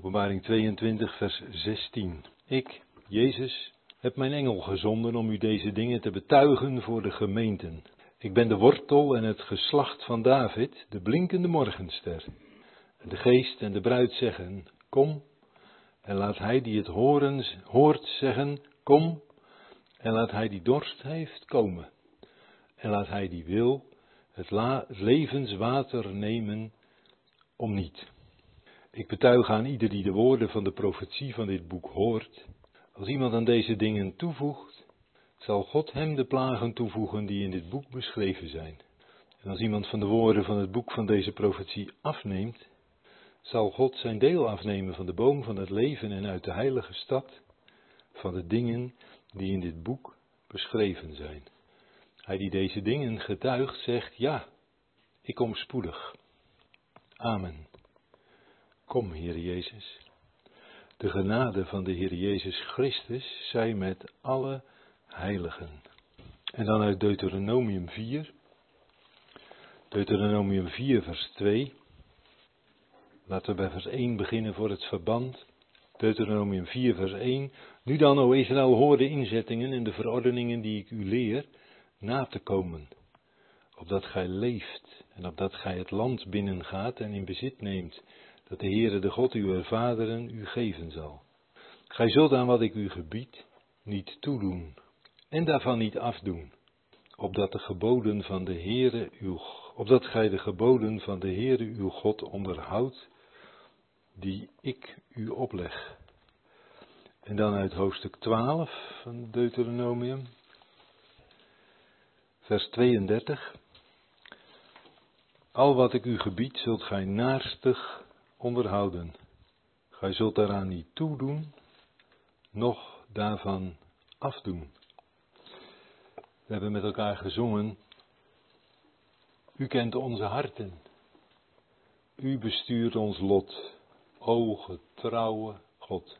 Openbaring 22, vers 16. Ik, Jezus, heb mijn engel gezonden om u deze dingen te betuigen voor de gemeenten. Ik ben de wortel en het geslacht van David, de blinkende morgenster. De geest en de bruid zeggen, kom. En laat hij die het horen, hoort zeggen, kom. En laat hij die dorst heeft komen. En laat hij die wil het, levenswater nemen om niet. Ik betuig aan ieder die de woorden van de profetie van dit boek hoort. Als iemand aan deze dingen toevoegt, zal God hem de plagen toevoegen die in dit boek beschreven zijn. En als iemand van de woorden van het boek van deze profetie afneemt, zal God zijn deel afnemen van de boom van het leven en uit de heilige stad, van de dingen die in dit boek beschreven zijn. Hij die deze dingen getuigt, zegt ja, ik kom spoedig. Amen. Kom, Heer Jezus. De genade van de Heer Jezus Christus zij met alle heiligen. En dan uit Deuteronomium 4. Deuteronomium 4, vers 2. Laten we bij vers 1 beginnen voor het verband. Deuteronomium 4, vers 1. Nu dan, o Israël, hoor de inzettingen en de verordeningen die ik u leer na te komen, opdat gij leeft en opdat gij het land binnengaat en in bezit neemt, dat de Heere de God uw vaderen u geven zal. Gij zult aan wat ik u gebied niet toedoen en daarvan niet afdoen, opdat de geboden van de Heere uw, opdat gij de geboden van de Heere uw God onderhoudt, die ik u opleg. En dan uit hoofdstuk 12 van Deuteronomium, vers 32. Al wat ik u gebied, zult gij naarstig onderhouden. Gij zult daaraan niet toedoen, noch daarvan afdoen. We hebben met elkaar gezongen. U kent onze harten. U bestuurt ons lot. O getrouwe God.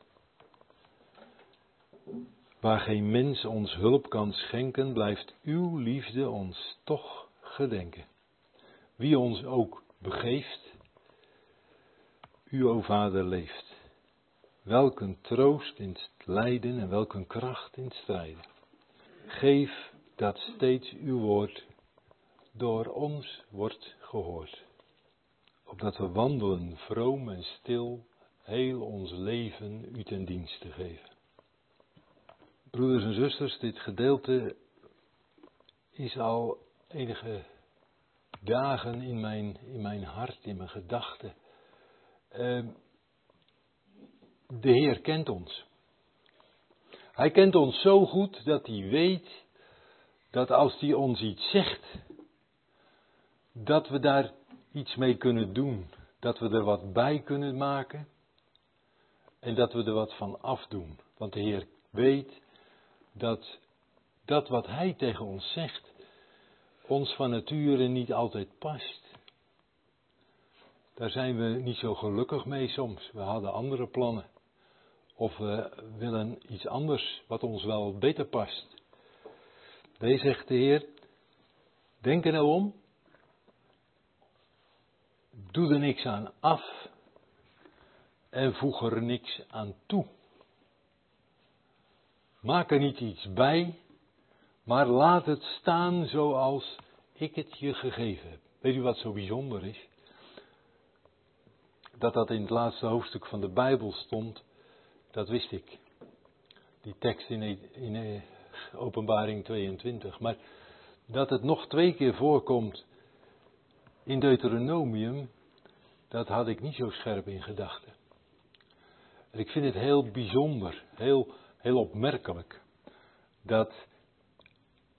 Waar geen mens ons hulp kan schenken, blijft uw liefde ons toch gedenken. Wie ons ook begeeft, u, o Vader, leeft. Welk een troost in het lijden en welk een kracht in het strijden. Geef dat steeds uw woord door ons wordt gehoord. Opdat we wandelen vroom en stil, heel ons leven u ten dienste geven. Broeders en zusters, dit gedeelte is al enige dagen in mijn, in mijn hart, in mijn gedachten. Ehm, de Heer kent ons. Hij kent ons zo goed dat hij weet dat als hij ons iets zegt, dat we daar iets mee kunnen doen. Dat we er wat bij kunnen maken en dat we er wat van afdoen. Want de Heer weet dat dat wat Hij tegen ons zegt, ons van nature niet altijd past. Daar zijn we niet zo gelukkig mee soms. We hadden andere plannen. Of we willen iets anders wat ons wel beter past. Deze zegt de Heer, denk er nou om. Doe er niks aan af. En voeg er niks aan toe. Maak er niet iets bij, maar laat het staan zoals ik het je gegeven heb. Weet u wat zo bijzonder is? Dat dat in het laatste hoofdstuk van de Bijbel stond, dat wist ik. Die tekst in, in eh, Openbaring 22. Maar dat het nog twee keer voorkomt in Deuteronomium, dat had ik niet zo scherp in gedachten. En ik vind het heel bijzonder, heel heel opmerkelijk dat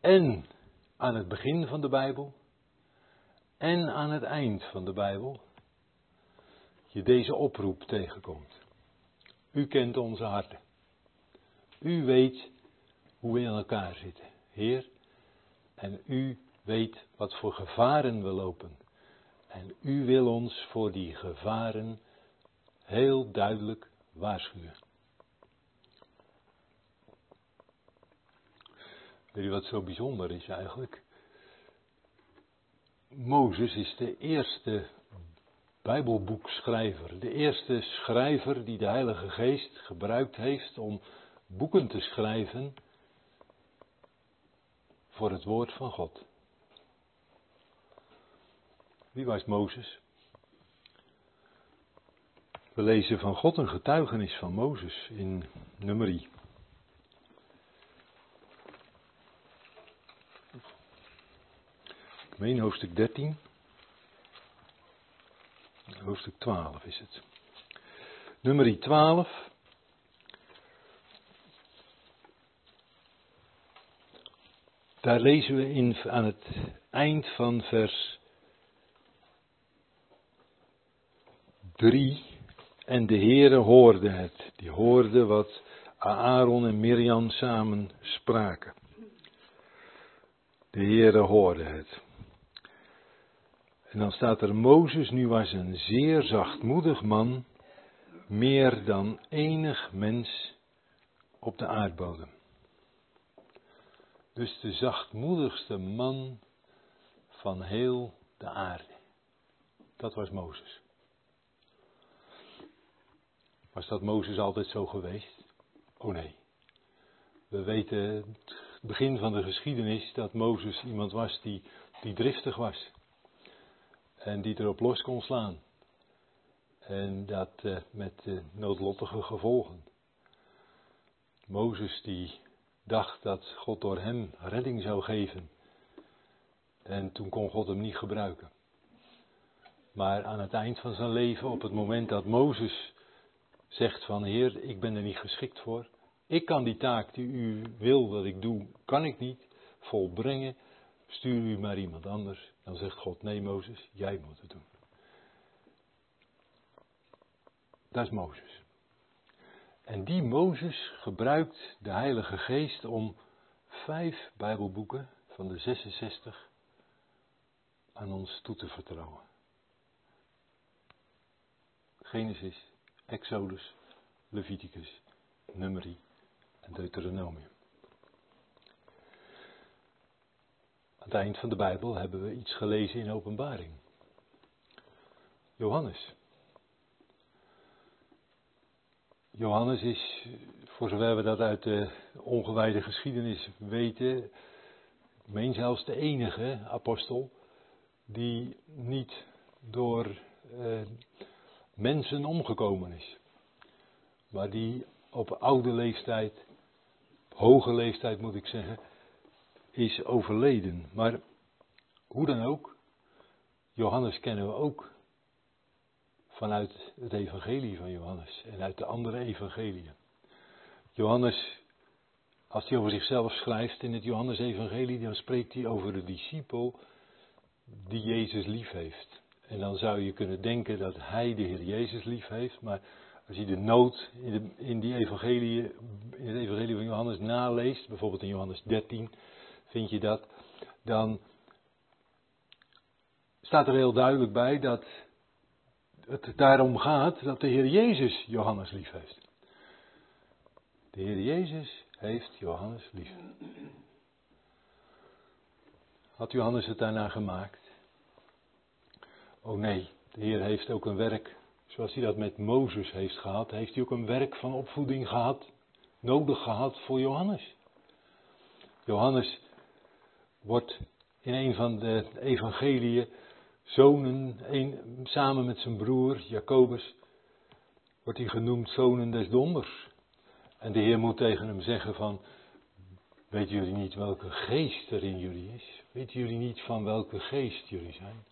en aan het begin van de Bijbel en aan het eind van de Bijbel je deze oproep tegenkomt. U kent onze harten. U weet hoe we in elkaar zitten, Heer. En u weet wat voor gevaren we lopen. En u wil ons voor die gevaren heel duidelijk waarschuwen. Weet je wat zo bijzonder is eigenlijk? Mozes is de eerste Bijbelboekschrijver. De eerste schrijver die de Heilige Geest gebruikt heeft om boeken te schrijven voor het woord van God. Wie was Mozes? We lezen van God een getuigenis van Mozes in nummerie. Ik meen hoofdstuk 13. Hoofdstuk 12 is het. Nummerie 12. Daar lezen we in, aan het eind van vers 3. En de Heere hoorde het. Die hoorde wat Aaron en Mirjam samen spraken. De Heere hoorde het. En dan staat er, Mozes nu was een zeer zachtmoedig man, meer dan enig mens op de aardbodem. Dus de zachtmoedigste man van heel de aarde. Dat was Mozes. Was dat Mozes altijd zo geweest? Oh nee. We weten het begin van de geschiedenis dat Mozes iemand was die, die driftig was. En die erop los kon slaan. En dat uh, met noodlottige gevolgen. Mozes die dacht dat God door hem redding zou geven. En toen kon God hem niet gebruiken. Maar aan het eind van zijn leven, op het moment dat Mozes zegt van Heer, ik ben er niet geschikt voor. Ik kan die taak die u wil dat ik doe, kan ik niet volbrengen. Stuur u maar iemand anders. Dan zegt God, nee Mozes, jij moet het doen. Dat is Mozes. En die Mozes gebruikt de Heilige Geest om vijf Bijbelboeken van de 66 aan ons toe te vertrouwen. Genesis, Exodus, Leviticus, Numeri en Deuteronomium. Aan het eind van de Bijbel hebben we iets gelezen in Openbaring. Johannes. Johannes is, voor zover we dat uit de ongewijde geschiedenis weten, ik meen zelfs de enige apostel die niet door eh, mensen omgekomen is. Maar die op oude leeftijd, hoge leeftijd moet ik zeggen, is overleden. Maar hoe dan ook, Johannes kennen we ook vanuit het evangelie van Johannes en uit de andere evangeliën. Johannes, als hij over zichzelf schrijft in het Johannes-evangelie, dan spreekt hij over de discipel die Jezus lief heeft. En dan zou je kunnen denken dat hij de Heer Jezus lief heeft, maar als je de nood in, de, in die evangelie, in het evangelie van Johannes naleest, bijvoorbeeld in Johannes 13, vind je dat, dan staat er heel duidelijk bij dat het daarom gaat dat de Heer Jezus Johannes lief heeft. De Heer Jezus heeft Johannes lief. Had Johannes het daarna gemaakt? Oh nee, de Heer heeft ook een werk, zoals hij dat met Mozes heeft gehad, heeft hij ook een werk van opvoeding gehad, nodig gehad voor Johannes. Johannes wordt in een van de evangeliën zonen, samen met zijn broer Jacobus, wordt hij genoemd zonen des donders. En de Heer moet tegen hem zeggen van, weten jullie niet welke geest er in jullie is? Weten jullie niet van welke geest jullie zijn?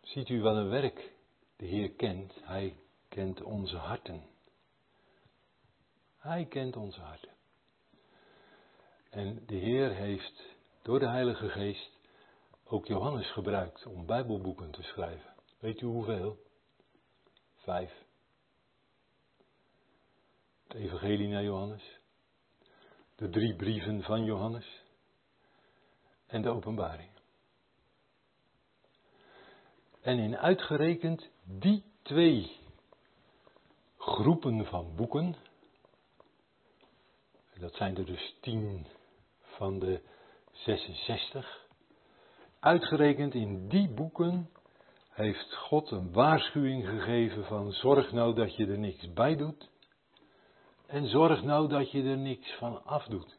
Ziet u wat een werk de Heer kent? Hij kent onze harten. Hij kent onze harten. En de Heer heeft door de Heilige Geest ook Johannes gebruikt om Bijbelboeken te schrijven. Weet u hoeveel? Vijf. Het Evangelie naar Johannes, de drie brieven van Johannes en de Openbaring. En in uitgerekend die twee groepen van boeken, dat zijn er dus tien van de 66, uitgerekend in die boeken heeft God een waarschuwing gegeven van zorg nou dat je er niks bij doet en zorg nou dat je er niks van afdoet.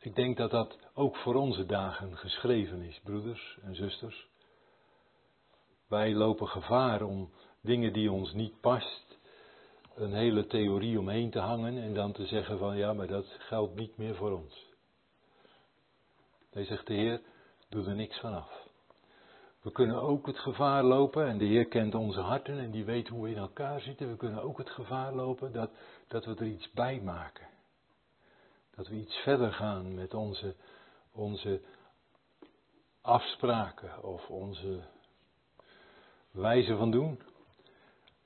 Ik denk dat dat ook voor onze dagen geschreven is, broeders en zusters. Wij lopen gevaar om dingen die ons niet past, een hele theorie omheen te hangen en dan te zeggen van ja, maar dat geldt niet meer voor ons. Nee, zegt de Heer, doe er niks van af. We kunnen ook het gevaar lopen, en de Heer kent onze harten en die weet hoe we in elkaar zitten. We kunnen ook het gevaar lopen dat, dat we er iets bij maken. Dat we iets verder gaan met onze, onze afspraken of onze wijze van doen.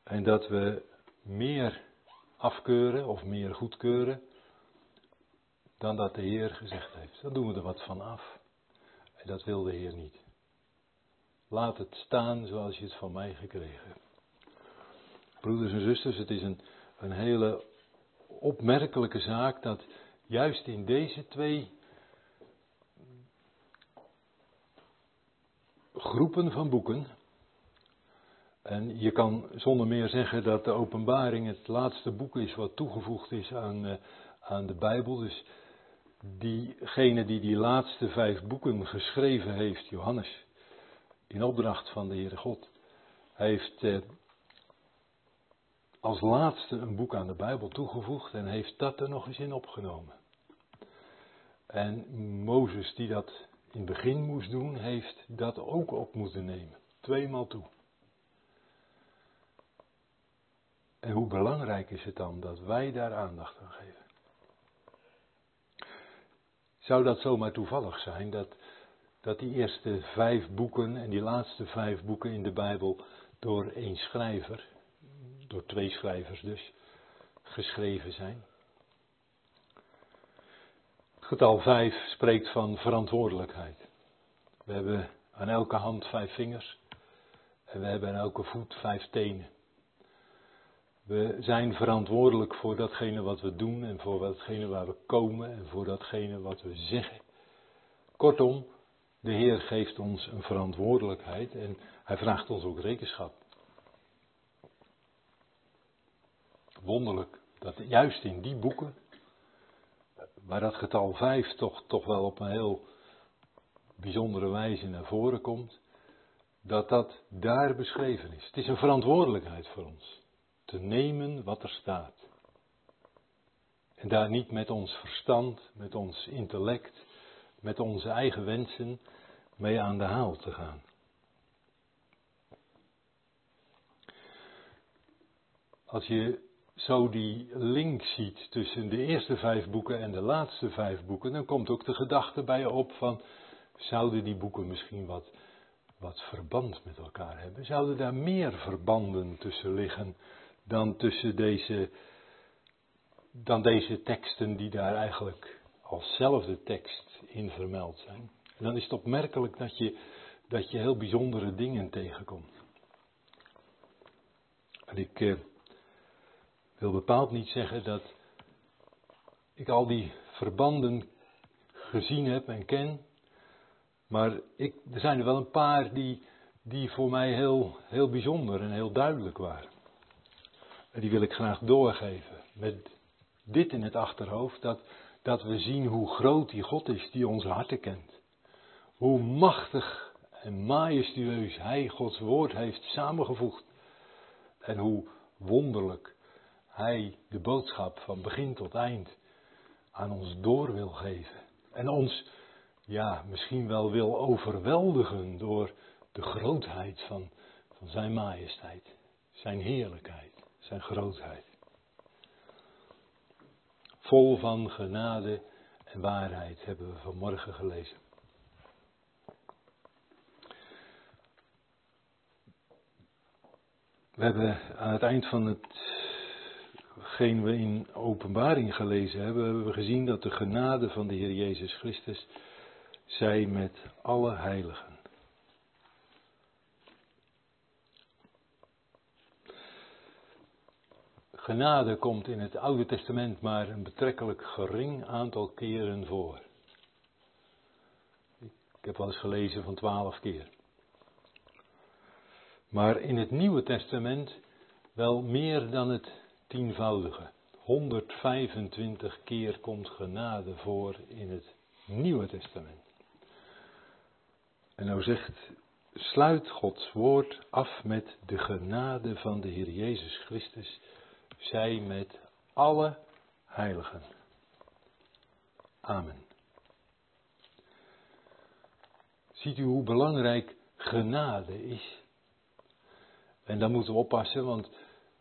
En dat we meer afkeuren of meer goedkeuren dan dat de Heer gezegd heeft. Dan doen we er wat van af. En dat wil de Heer niet. Laat het staan zoals je het van mij gekregen hebt. Broeders en zusters, het is een, een hele opmerkelijke zaak dat juist in deze twee groepen van boeken, en je kan zonder meer zeggen dat de openbaring het laatste boek is wat toegevoegd is aan, uh, aan de Bijbel. Dus diegene die die laatste vijf boeken geschreven heeft, Johannes, in opdracht van de Heere God, heeft eh, als laatste een boek aan de Bijbel toegevoegd en heeft dat er nog eens in opgenomen. En Mozes, die dat in het begin moest doen, heeft dat ook op moeten nemen. Tweemaal toe. En hoe belangrijk is het dan dat wij daar aandacht aan geven? Zou dat zomaar toevallig zijn dat, dat die eerste vijf boeken en die laatste vijf boeken in de Bijbel door één schrijver, door twee schrijvers dus, geschreven zijn? Het getal vijf spreekt van verantwoordelijkheid. We hebben aan elke hand vijf vingers en we hebben aan elke voet vijf tenen. We zijn verantwoordelijk voor datgene wat we doen en voor datgene waar we komen en voor datgene wat we zeggen. Kortom, de Heer geeft ons een verantwoordelijkheid en Hij vraagt ons ook rekenschap. Wonderlijk dat juist in die boeken, waar dat getal 5 toch, toch wel op een heel bijzondere wijze naar voren komt, dat dat daar beschreven is. Het is een verantwoordelijkheid voor ons te nemen wat er staat. En daar niet met ons verstand, met ons intellect, met onze eigen wensen mee aan de haal te gaan. Als je zo die link ziet tussen de eerste vijf boeken en de laatste vijf boeken, dan komt ook de gedachte bij je op van, zouden die boeken misschien wat, wat verband met elkaar hebben? Zouden daar meer verbanden tussen liggen dan tussen deze, dan deze teksten die daar eigenlijk alszelfde tekst in vermeld zijn. En dan is het opmerkelijk dat je, dat je heel bijzondere dingen tegenkomt. En ik eh, wil bepaald niet zeggen dat ik al die verbanden gezien heb en ken, maar ik, er zijn er wel een paar die, die voor mij heel, heel bijzonder en heel duidelijk waren. En die wil ik graag doorgeven. Met dit in het achterhoofd, dat, dat we zien hoe groot die God is die onze harten kent. Hoe machtig en majestueus Hij Gods woord heeft samengevoegd. En hoe wonderlijk Hij de boodschap van begin tot eind aan ons door wil geven. En ons, ja, misschien wel wil overweldigen door de grootheid van, van Zijn majesteit, Zijn heerlijkheid zijn grootheid. Vol van genade en waarheid hebben we vanmorgen gelezen. We hebben aan het eind van hetgeen we in openbaring gelezen hebben, hebben we gezien dat de genade van de Heer Jezus Christus zij met alle heiligen. Genade komt in het Oude Testament maar een betrekkelijk gering aantal keren voor. heb wel eens gelezen van twaalf keer. Maar in het Nieuwe Testament wel meer dan het tienvoudige. 125 keer komt genade voor in het Nieuwe Testament. En nou zegt, sluit Gods woord af met de genade van de Heer Jezus Christus, zij met alle heiligen. Amen. Ziet u hoe belangrijk genade is? En dan moeten we oppassen, want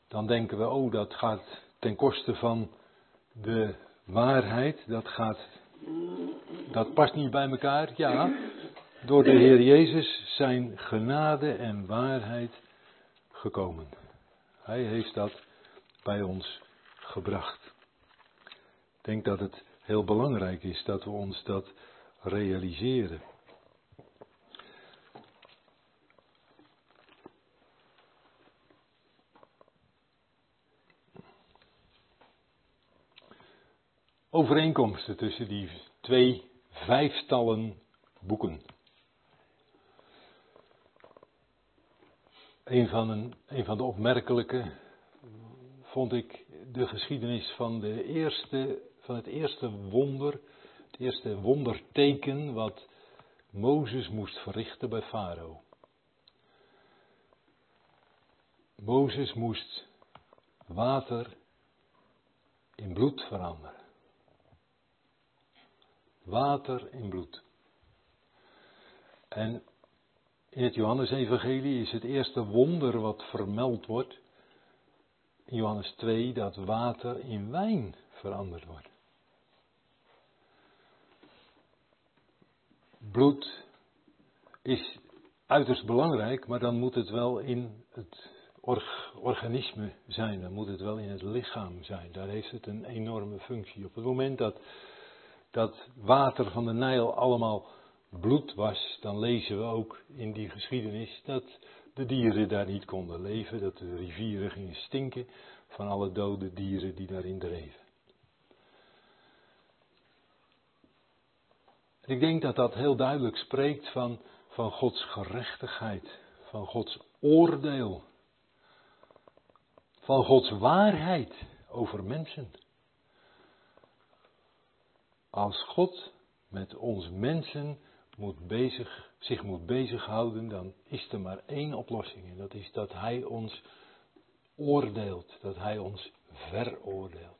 dan denken we, oh, dat gaat ten koste van de waarheid, dat gaat, dat past niet bij elkaar. Ja, door de Heer Jezus zijn genade en waarheid gekomen. Hij heeft dat bij ons gebracht. Ik denk dat het heel belangrijk is dat we ons dat realiseren. Overeenkomsten tussen die twee vijftallen boeken. Een van, een, een van de opmerkelijke vond ik de geschiedenis van, de eerste, van het eerste wonder, het eerste wonderteken wat Mozes moest verrichten bij Farao. Mozes moest water in bloed veranderen. Water in bloed. En in het Johannesevangelie is het eerste wonder wat vermeld wordt, Johannes 2, dat water in wijn veranderd wordt. Bloed is uiterst belangrijk, maar dan moet het wel in het organisme zijn, dan moet het wel in het lichaam zijn. Daar heeft het een enorme functie. Op het moment dat dat water van de Nijl allemaal bloed was, dan lezen we ook in die geschiedenis dat de dieren daar niet konden leven, dat de rivieren gingen stinken van alle dode dieren die daarin dreven. En ik denk dat dat heel duidelijk spreekt van, van Gods gerechtigheid, van Gods oordeel, van Gods waarheid over mensen. Als God met ons mensen moet bezig, zich moet bezighouden, dan is er maar één oplossing. En dat is dat Hij ons oordeelt, dat Hij ons veroordeelt.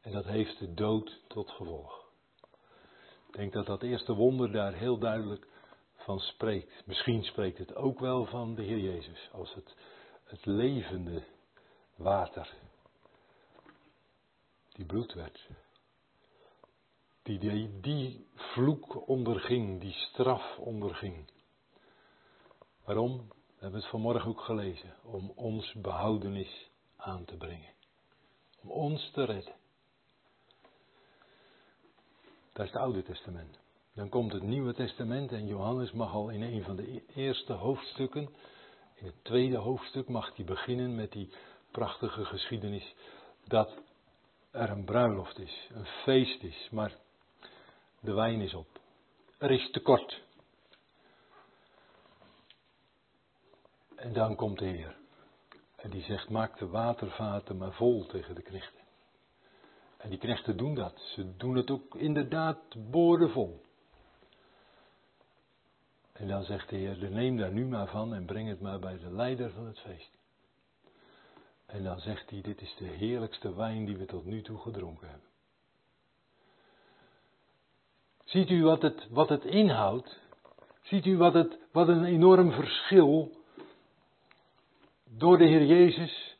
En dat heeft de dood tot gevolg. Ik denk dat dat eerste wonder daar heel duidelijk van spreekt. Misschien spreekt het ook wel van de Heer Jezus als het, het levende water die bloed werd die, die vloek onderging, die straf onderging. Waarom? We hebben het vanmorgen ook gelezen. Om ons behoudenis aan te brengen. Om ons te redden. Dat is het Oude Testament. Dan komt het Nieuwe Testament en Johannes mag al in een van de eerste hoofdstukken, in het tweede hoofdstuk, mag hij beginnen met die prachtige geschiedenis dat er een bruiloft is, een feest is, maar de wijn is op. Er is tekort. En dan komt de Heer. En die zegt, maak de watervaten maar vol tegen de knechten. En die knechten doen dat. Ze doen het ook inderdaad boordevol. En dan zegt de Heer, neem daar nu maar van en breng het maar bij de leider van het feest. En dan zegt hij, dit is de heerlijkste wijn die we tot nu toe gedronken hebben. Ziet u wat het, wat het inhoudt? Ziet u wat, het, wat een enorm verschil? Door de Heer Jezus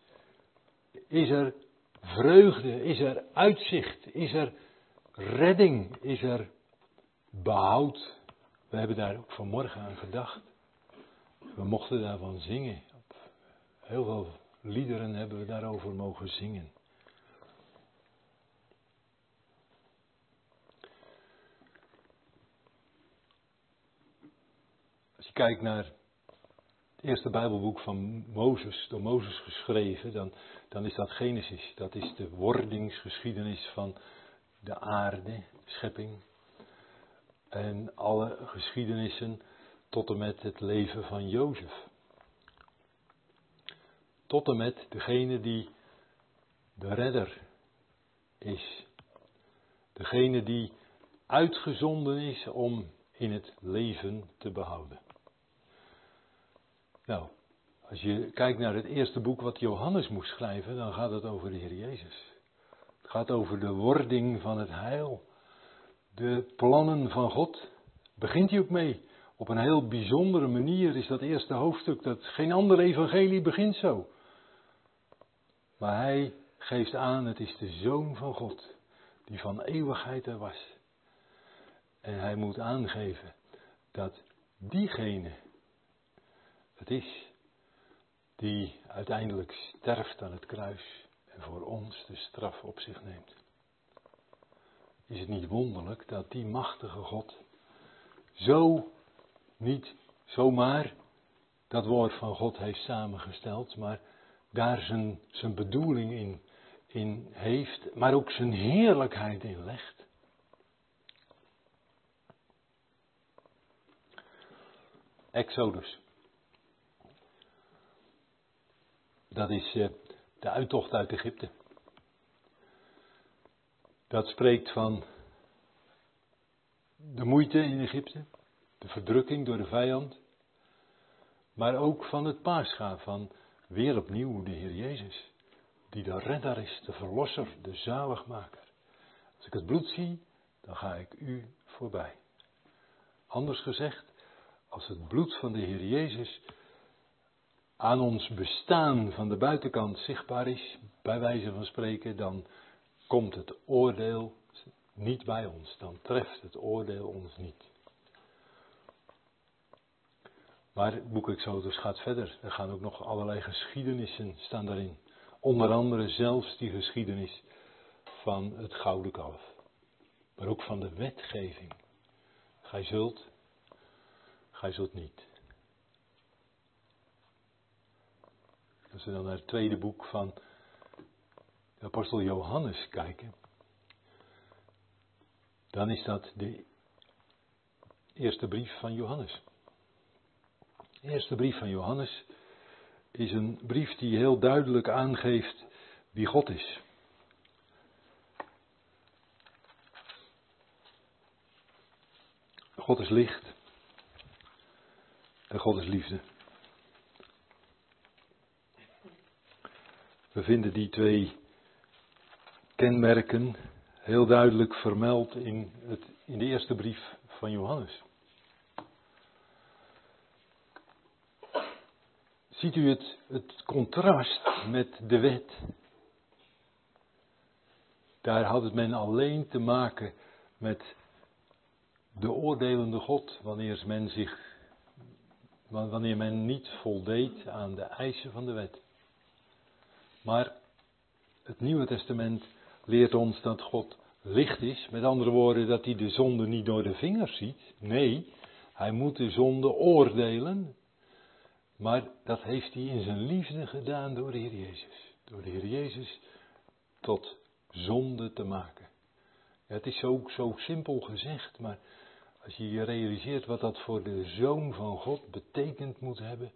is er vreugde, is er uitzicht, is er redding, is er behoud. We hebben daar ook vanmorgen aan gedacht. We mochten daarvan zingen. Heel veel liederen hebben we daarover mogen zingen. Kijkt naar het eerste Bijbelboek van Mozes, door Mozes geschreven, dan, dan is dat Genesis. Dat is de wordingsgeschiedenis van de aarde, de schepping. En alle geschiedenissen tot en met het leven van Jozef. Tot en met degene die de redder is. Degene die uitgezonden is om in het leven te behouden. Nou, als je kijkt naar het eerste boek wat Johannes moest schrijven, dan gaat het over de Heer Jezus. Het gaat over de wording van het heil. De plannen van God. Begint hij ook mee. Op een heel bijzondere manier is dat eerste hoofdstuk. Dat geen ander evangelie begint zo. Maar hij geeft aan, het is de Zoon van God, die van eeuwigheid er was. En hij moet aangeven dat diegene het is die uiteindelijk sterft aan het kruis en voor ons de straf op zich neemt. Is het niet wonderlijk dat die machtige God zo niet zomaar dat woord van God heeft samengesteld, maar daar zijn, zijn bedoeling in, in heeft, maar ook zijn heerlijkheid in legt. Exodus. Dat is eh, de uittocht uit Egypte. Dat spreekt van de moeite in Egypte, de verdrukking door de vijand, maar ook van het paascha, van weer opnieuw de Heer Jezus, die de redder is, de verlosser, de zaligmaker. Als ik het bloed zie, dan ga ik u voorbij. Anders gezegd, als het bloed van de Heer Jezus aan ons bestaan van de buitenkant zichtbaar is, bij wijze van spreken, dan komt het oordeel niet bij ons. Dan treft het oordeel ons niet. Maar het boek Exodus gaat verder. Er gaan ook nog allerlei geschiedenissen staan daarin. Onder andere zelfs die geschiedenis van het gouden kalf. Maar ook van de wetgeving. Gij zult, gij zult niet. Als we dan naar het tweede boek van de apostel Johannes kijken, dan is dat de eerste brief van Johannes. De eerste brief van Johannes is een brief die heel duidelijk aangeeft wie God is. God is licht en God is liefde. We vinden die twee kenmerken heel duidelijk vermeld in, het, in de eerste brief van Johannes. Ziet u het, het contrast met de wet? Daar had het men alleen te maken met de oordelende God, men zich, wanneer men niet voldeed aan de eisen van de wet. Maar het Nieuwe Testament leert ons dat God licht is. Met andere woorden, dat hij de zonde niet door de vingers ziet. Nee, hij moet de zonde oordelen. Maar dat heeft hij in zijn liefde gedaan door de Heer Jezus. Door de Heer Jezus tot zonde te maken. het is zo, zo simpel gezegd, maar als je je realiseert wat dat voor de Zoon van God betekend moet hebben,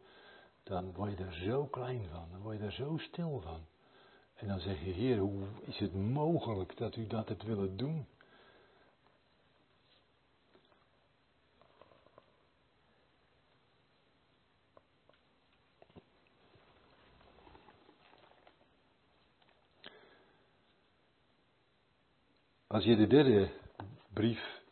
dan word je er zo klein van, dan word je er zo stil van. En dan zeg je, Heer, hoe is het mogelijk dat u dat hebt willen doen? Als je de derde brief,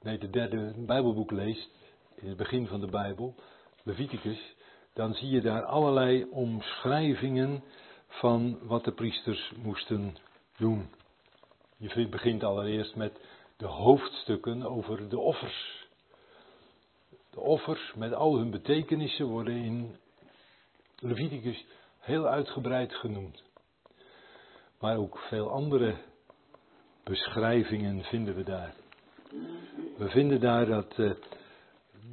nee, de derde Bijbelboek leest, in het begin van de Bijbel, Leviticus, dan zie je daar allerlei omschrijvingen van wat de priesters moesten doen. Je begint allereerst met de hoofdstukken over de offers. De offers met al hun betekenissen worden in Leviticus heel uitgebreid genoemd. Maar ook veel andere beschrijvingen vinden we daar. We vinden daar dat uh,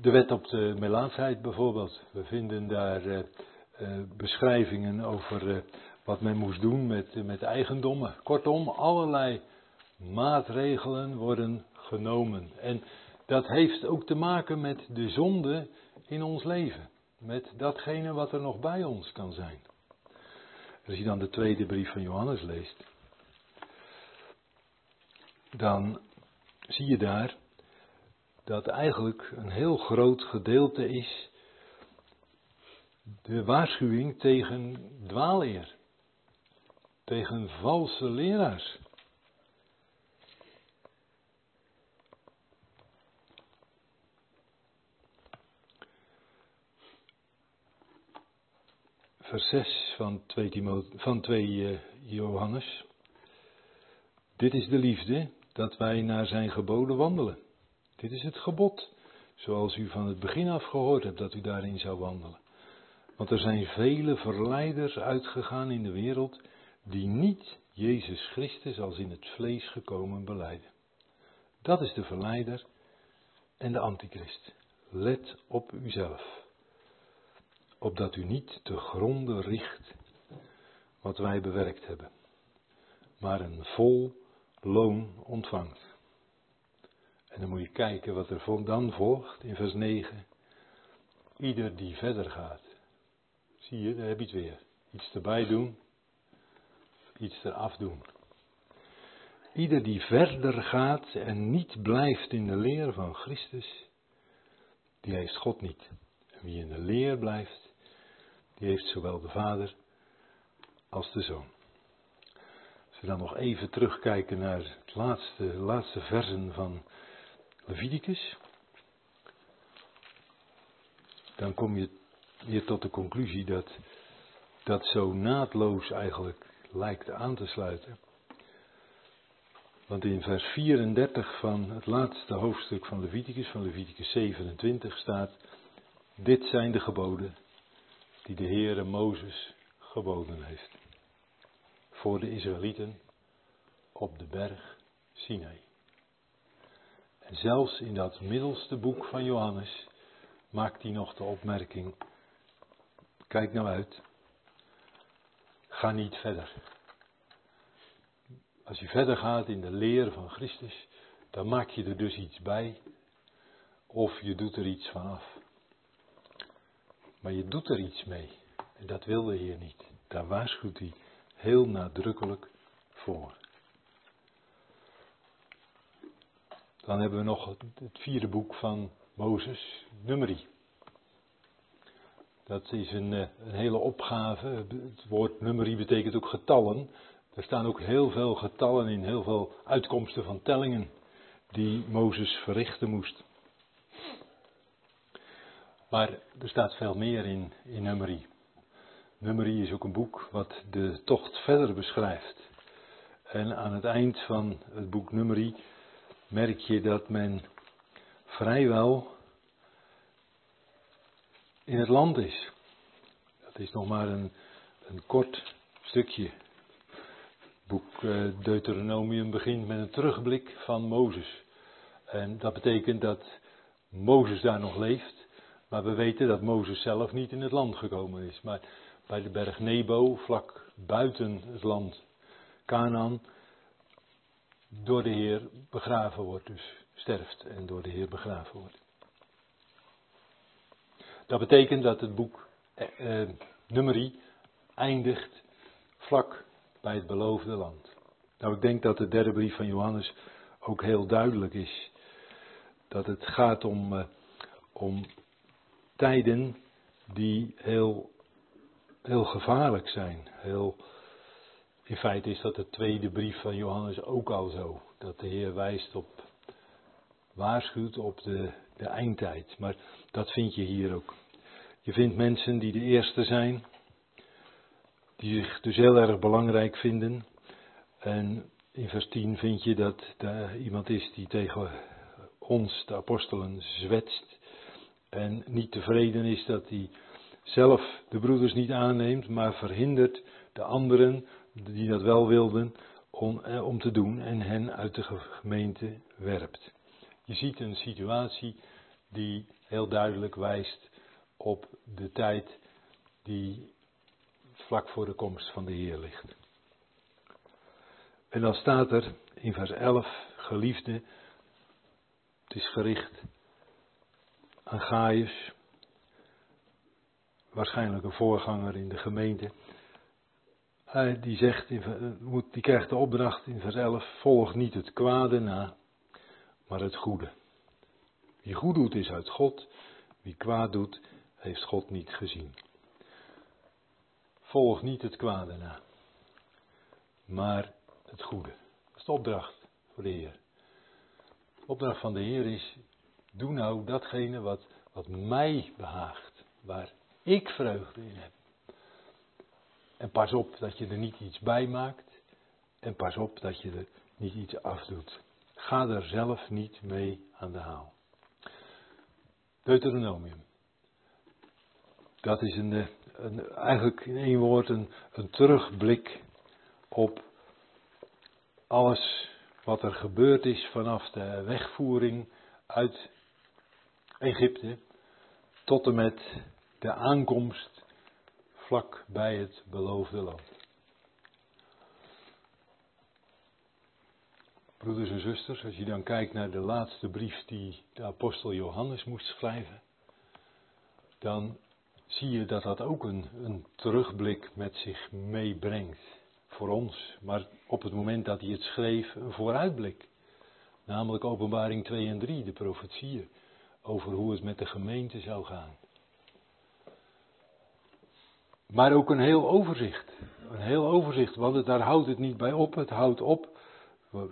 de wet op de melaatsheid bijvoorbeeld. We vinden daar uh, uh, beschrijvingen over wat men moest doen met, met eigendommen. Kortom, allerlei maatregelen worden genomen. En dat heeft ook te maken met de zonde in ons leven. Met datgene wat er nog bij ons kan zijn. Als je dan de tweede brief van Johannes leest, dan zie je daar dat eigenlijk een heel groot gedeelte is de waarschuwing tegen dwaaleer, tegen valse leraars. vers 6 van 2, van 2 eh, Johannes. Dit is de liefde, dat wij naar zijn geboden wandelen. Dit is het gebod, zoals u van het begin af gehoord hebt dat u daarin zou wandelen. Want er zijn vele verleiders uitgegaan in de wereld die niet Jezus Christus als in het vlees gekomen beleiden. Dat is de verleider en de antichrist. Let op uzelf opdat u niet te gronden richt wat wij bewerkt hebben, maar een vol loon ontvangt. En dan moet je kijken wat er dan volgt in vers 9. Ieder die verder gaat. Zie je, daar heb je het weer. Iets erbij doen, iets eraf doen. Ieder die verder gaat en niet blijft in de leer van Christus, die heeft God niet. En wie in de leer blijft, die heeft zowel de Vader als de Zoon. Als we dan nog even terugkijken naar het laatste, laatste versen van Leviticus, dan kom je hier tot de conclusie dat dat zo naadloos eigenlijk lijkt aan te sluiten. Want in vers 34 van het laatste hoofdstuk van Leviticus, van Leviticus 27, staat: Dit zijn de geboden die de Heere Mozes geboden heeft. Voor de Israëlieten op de berg Sinai. En zelfs in dat middelste boek van Johannes maakt hij nog de opmerking: kijk nou uit, ga niet verder. Als je verder gaat in de leer van Christus, dan maak je er dus iets bij, of je doet er iets van af. Maar je doet er iets mee. En dat wil de Heer niet. Daar waarschuwt hij heel nadrukkelijk voor. Dan hebben we nog het, vierde boek van Mozes, Numeri. Dat is een, eh, een, hele opgave. Het woord nummerie betekent ook getallen. Er staan ook heel veel getallen in, heel veel uitkomsten van tellingen die Mozes verrichten moest. Maar er staat veel meer in, in Nummerie. Nummerie is ook een boek wat de tocht verder beschrijft. En aan het eind van het boek Nummerie merk je dat men vrijwel in het land is. Dat is nog maar een, een kort stukje. Boek eh, Deuteronomium begint met een terugblik van Mozes. En dat betekent dat Mozes daar nog leeft. Maar we weten dat Mozes zelf niet in het land gekomen is. Maar bij de berg Nebo, vlak buiten het land Canaan, door de Heer begraven wordt. Dus sterft en door de Heer begraven wordt. Dat betekent dat het boek eh, eh Nummerie eindigt vlak bij het beloofde land. Nou, ik denk dat de derde brief van Johannes ook heel duidelijk is. Dat het gaat om, eh, om tijden die heel, heel gevaarlijk zijn. Heel, in feite is dat de tweede brief van Johannes ook al zo. Dat de Heer wijst op, waarschuwt op de, de eindtijd. Maar dat vind je hier ook. Je vindt mensen die de eerste zijn, die zich dus heel erg belangrijk vinden. En in vers 10 vind je dat er iemand is die tegen ons, de apostelen, zwetst en niet tevreden is dat hij zelf de broeders niet aanneemt, maar verhindert de anderen die dat wel wilden om, eh, om te doen en hen uit de gemeente werpt. Je ziet een situatie die heel duidelijk wijst op de tijd die vlak voor de komst van de Heer ligt. En dan staat er in vers 11, geliefde, Het is gericht aan Gaius, waarschijnlijk een voorganger in de gemeente. Hij die, zegt, die krijgt de opdracht in vers 11, volg niet het kwade na, maar het goede. Wie goed doet is uit God, wie kwaad doet heeft God niet gezien. Volg niet het kwade na, maar het goede. Dat is de opdracht voor de Heer. De opdracht van de Heer is, doe nou datgene wat, wat mij behaagt, waar ik vreugde in heb. En pas op dat je er niet iets bij maakt. En pas op dat je er niet iets afdoet. Ga er zelf niet mee aan de haal. Deuteronomium. Dat is een, een, eigenlijk in één woord een, een terugblik op alles wat er gebeurd is vanaf de wegvoering uit Egypte tot en met de aankomst vlak bij het beloofde land. Broeders en zusters, als je dan kijkt naar de laatste brief die de apostel Johannes moest schrijven, dan zie je dat dat ook een, een terugblik met zich meebrengt voor ons. Maar op het moment dat hij het schreef, een vooruitblik. Namelijk openbaring 2 en 3, de profetieën over hoe het met de gemeente zou gaan. Maar ook een heel overzicht. Een heel overzicht, want daar houdt het niet bij op. Het houdt op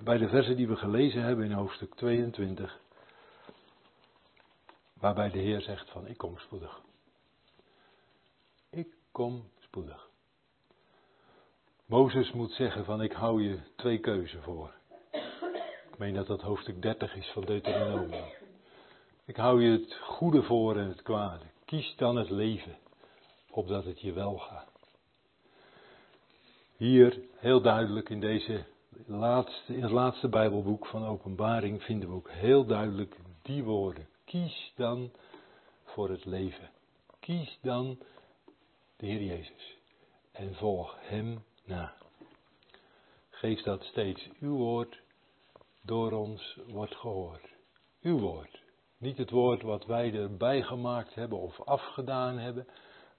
bij de versen die we gelezen hebben in hoofdstuk 22. Waarbij de Heer zegt van ik kom spoedig. Ik kom spoedig. Mozes moet zeggen van ik hou je twee keuzen voor. Ik meen dat dat hoofdstuk 30 is van Deuteronomium. Ik hou je het goede voor en het kwade. Kies dan het leven opdat het je wel gaat. Hier heel duidelijk in, deze laatste, in het laatste Bijbelboek van Openbaring vinden we ook heel duidelijk die woorden. Kies dan voor het leven. Kies dan de Heer Jezus en volg Hem na. Geef dat steeds uw woord door ons wordt gehoord. Uw woord. Niet het woord wat wij erbij gemaakt hebben of afgedaan hebben,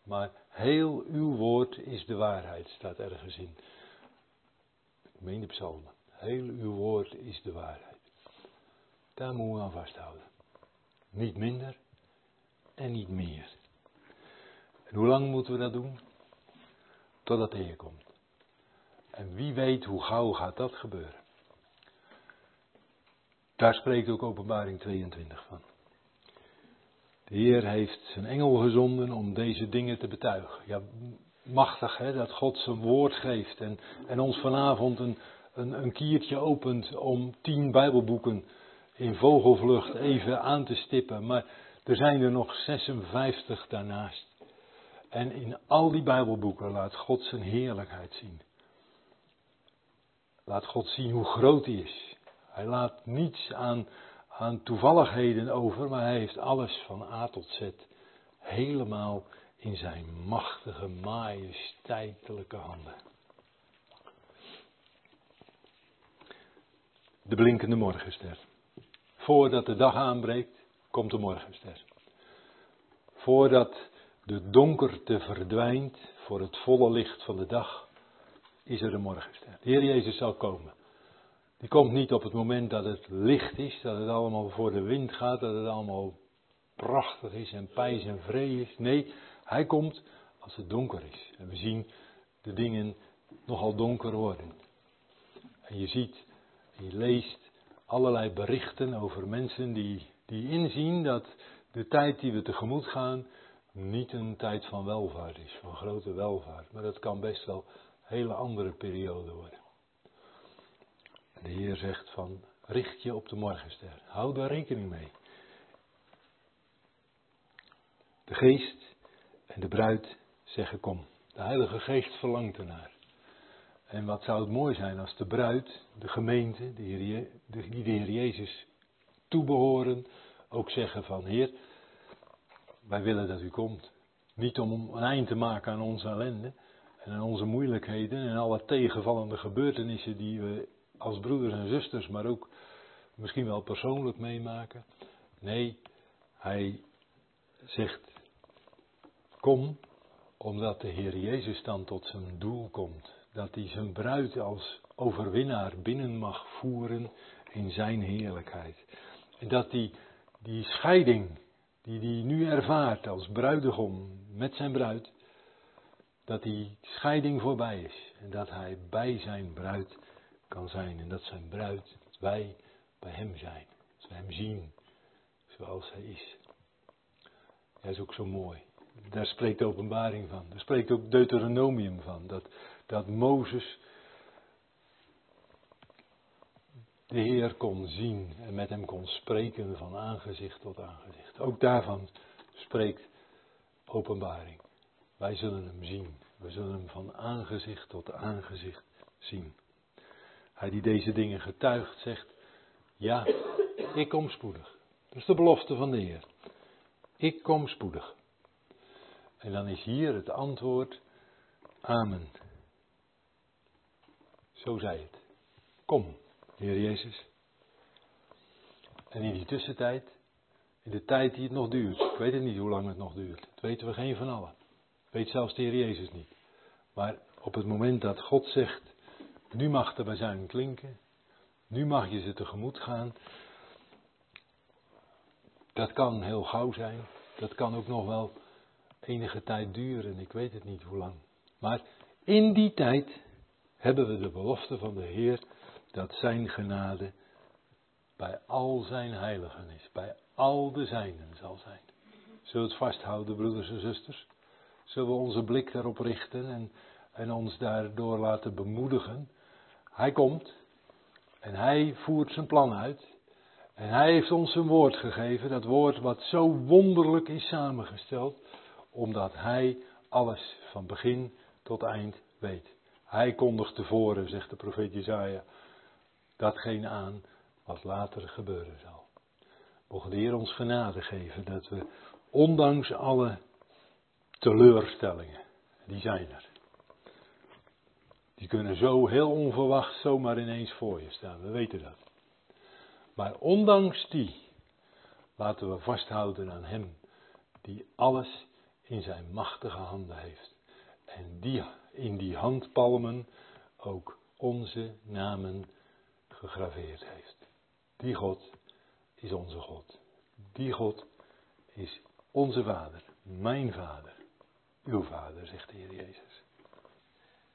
maar heel uw woord is de waarheid, staat ergens in. Ik meen de psalmen. Heel uw woord is de waarheid. Daar moeten we aan vasthouden. Niet minder en niet meer. En hoe lang moeten we dat doen? Totdat de Heer komt. En wie weet hoe gauw gaat dat gebeuren. Daar spreekt ook openbaring 22 van. De Heer heeft zijn engel gezonden om deze dingen te betuigen. Ja, machtig hè, dat God zijn woord geeft en, en ons vanavond een, een, een kiertje opent om tien Bijbelboeken in vogelvlucht even aan te stippen. Maar er zijn er nog 56 daarnaast. En in al die Bijbelboeken laat God zijn heerlijkheid zien. Laat God zien hoe groot hij is. Hij laat niets aan aan toevalligheden over, maar hij heeft alles van A tot Z helemaal in zijn machtige, majesteitelijke handen. De blinkende morgenster. Voordat de dag aanbreekt, komt de morgenster. Voordat de donkerte verdwijnt voor het volle licht van de dag, is er een morgenster. De Heer Jezus zal komen. Die komt niet op het moment dat het licht is, dat het allemaal voor de wind gaat, dat het allemaal prachtig is en pijs en vree is. Nee, hij komt als het donker is. En we zien de dingen nogal donker worden. En je ziet, je leest allerlei berichten over mensen die, die inzien dat de tijd die we tegemoet gaan niet een tijd van welvaart is, van grote welvaart. Maar dat kan best wel een hele andere periode worden. De Heer zegt van, richt je op de morgenster. Hou daar rekening mee. De geest en de bruid zeggen kom. De Heilige Geest verlangt ernaar. En wat zou het mooi zijn als de bruid, de gemeente, die de Heer Jezus toebehoren, ook zeggen van Heer, wij willen dat u komt. Niet om een eind te maken aan onze ellende en aan onze moeilijkheden en alle tegenvallende gebeurtenissen die we als broeders en zusters, maar ook misschien wel persoonlijk meemaken. Nee, hij zegt, kom omdat de Heer Jezus dan tot zijn doel komt. Dat hij zijn bruid als overwinnaar binnen mag voeren in zijn heerlijkheid. En dat die, die scheiding die hij nu ervaart als bruidegom met zijn bruid, dat die scheiding voorbij is. En dat hij bij zijn bruid kan zijn. En dat zijn bruid, wij, bij hem zijn. Dat we hem zien zoals hij is. Hij is ook zo mooi. Daar spreekt de openbaring van. Daar spreekt ook Deuteronomium van. Dat, dat Mozes de Heer kon zien en met hem kon spreken van aangezicht tot aangezicht. Ook daarvan spreekt openbaring. Wij zullen hem zien. We zullen hem van aangezicht tot aangezicht zien. Die deze dingen getuigt zegt, ja, ik kom spoedig. Dat is de belofte van de Heer. Ik kom spoedig. En dan is hier het antwoord, amen. Zo zei het. Kom. Heer Jezus. En in die tussentijd, in de tijd die het nog duurt, ik weet het niet hoe lang het nog duurt, dat weten we geen van allen. Weet zelfs de Heer Jezus niet. Maar op het moment dat God zegt, nu mag de bazuin klinken, nu mag je ze tegemoet gaan, dat kan heel gauw zijn, dat kan ook nog wel enige tijd duren, ik weet het niet hoe lang. Maar in die tijd hebben we de belofte van de Heer dat zijn genade bij al zijn heiligen is, bij al de zijnen zal zijn. Zullen we het vasthouden, broeders en zusters? Zullen we onze blik daarop richten en, en ons daardoor laten bemoedigen? Hij komt en hij voert zijn plan uit. En hij heeft ons een woord gegeven, dat woord wat zo wonderlijk is samengesteld, omdat hij alles van begin tot eind weet. Hij kondigt tevoren, zegt de profeet Jezaja, datgene aan wat later gebeuren zal. Mogen de Heer ons genade geven dat we, ondanks alle teleurstellingen, die zijn er. Die kunnen zo heel onverwacht zomaar ineens voor je staan, we weten dat. Maar ondanks die, laten we vasthouden aan Hem, die alles in zijn machtige handen heeft. En die in die handpalmen ook onze namen gegraveerd heeft. Die God is onze God. Die God is onze Vader, mijn Vader, uw Vader, zegt de Heer Jezus.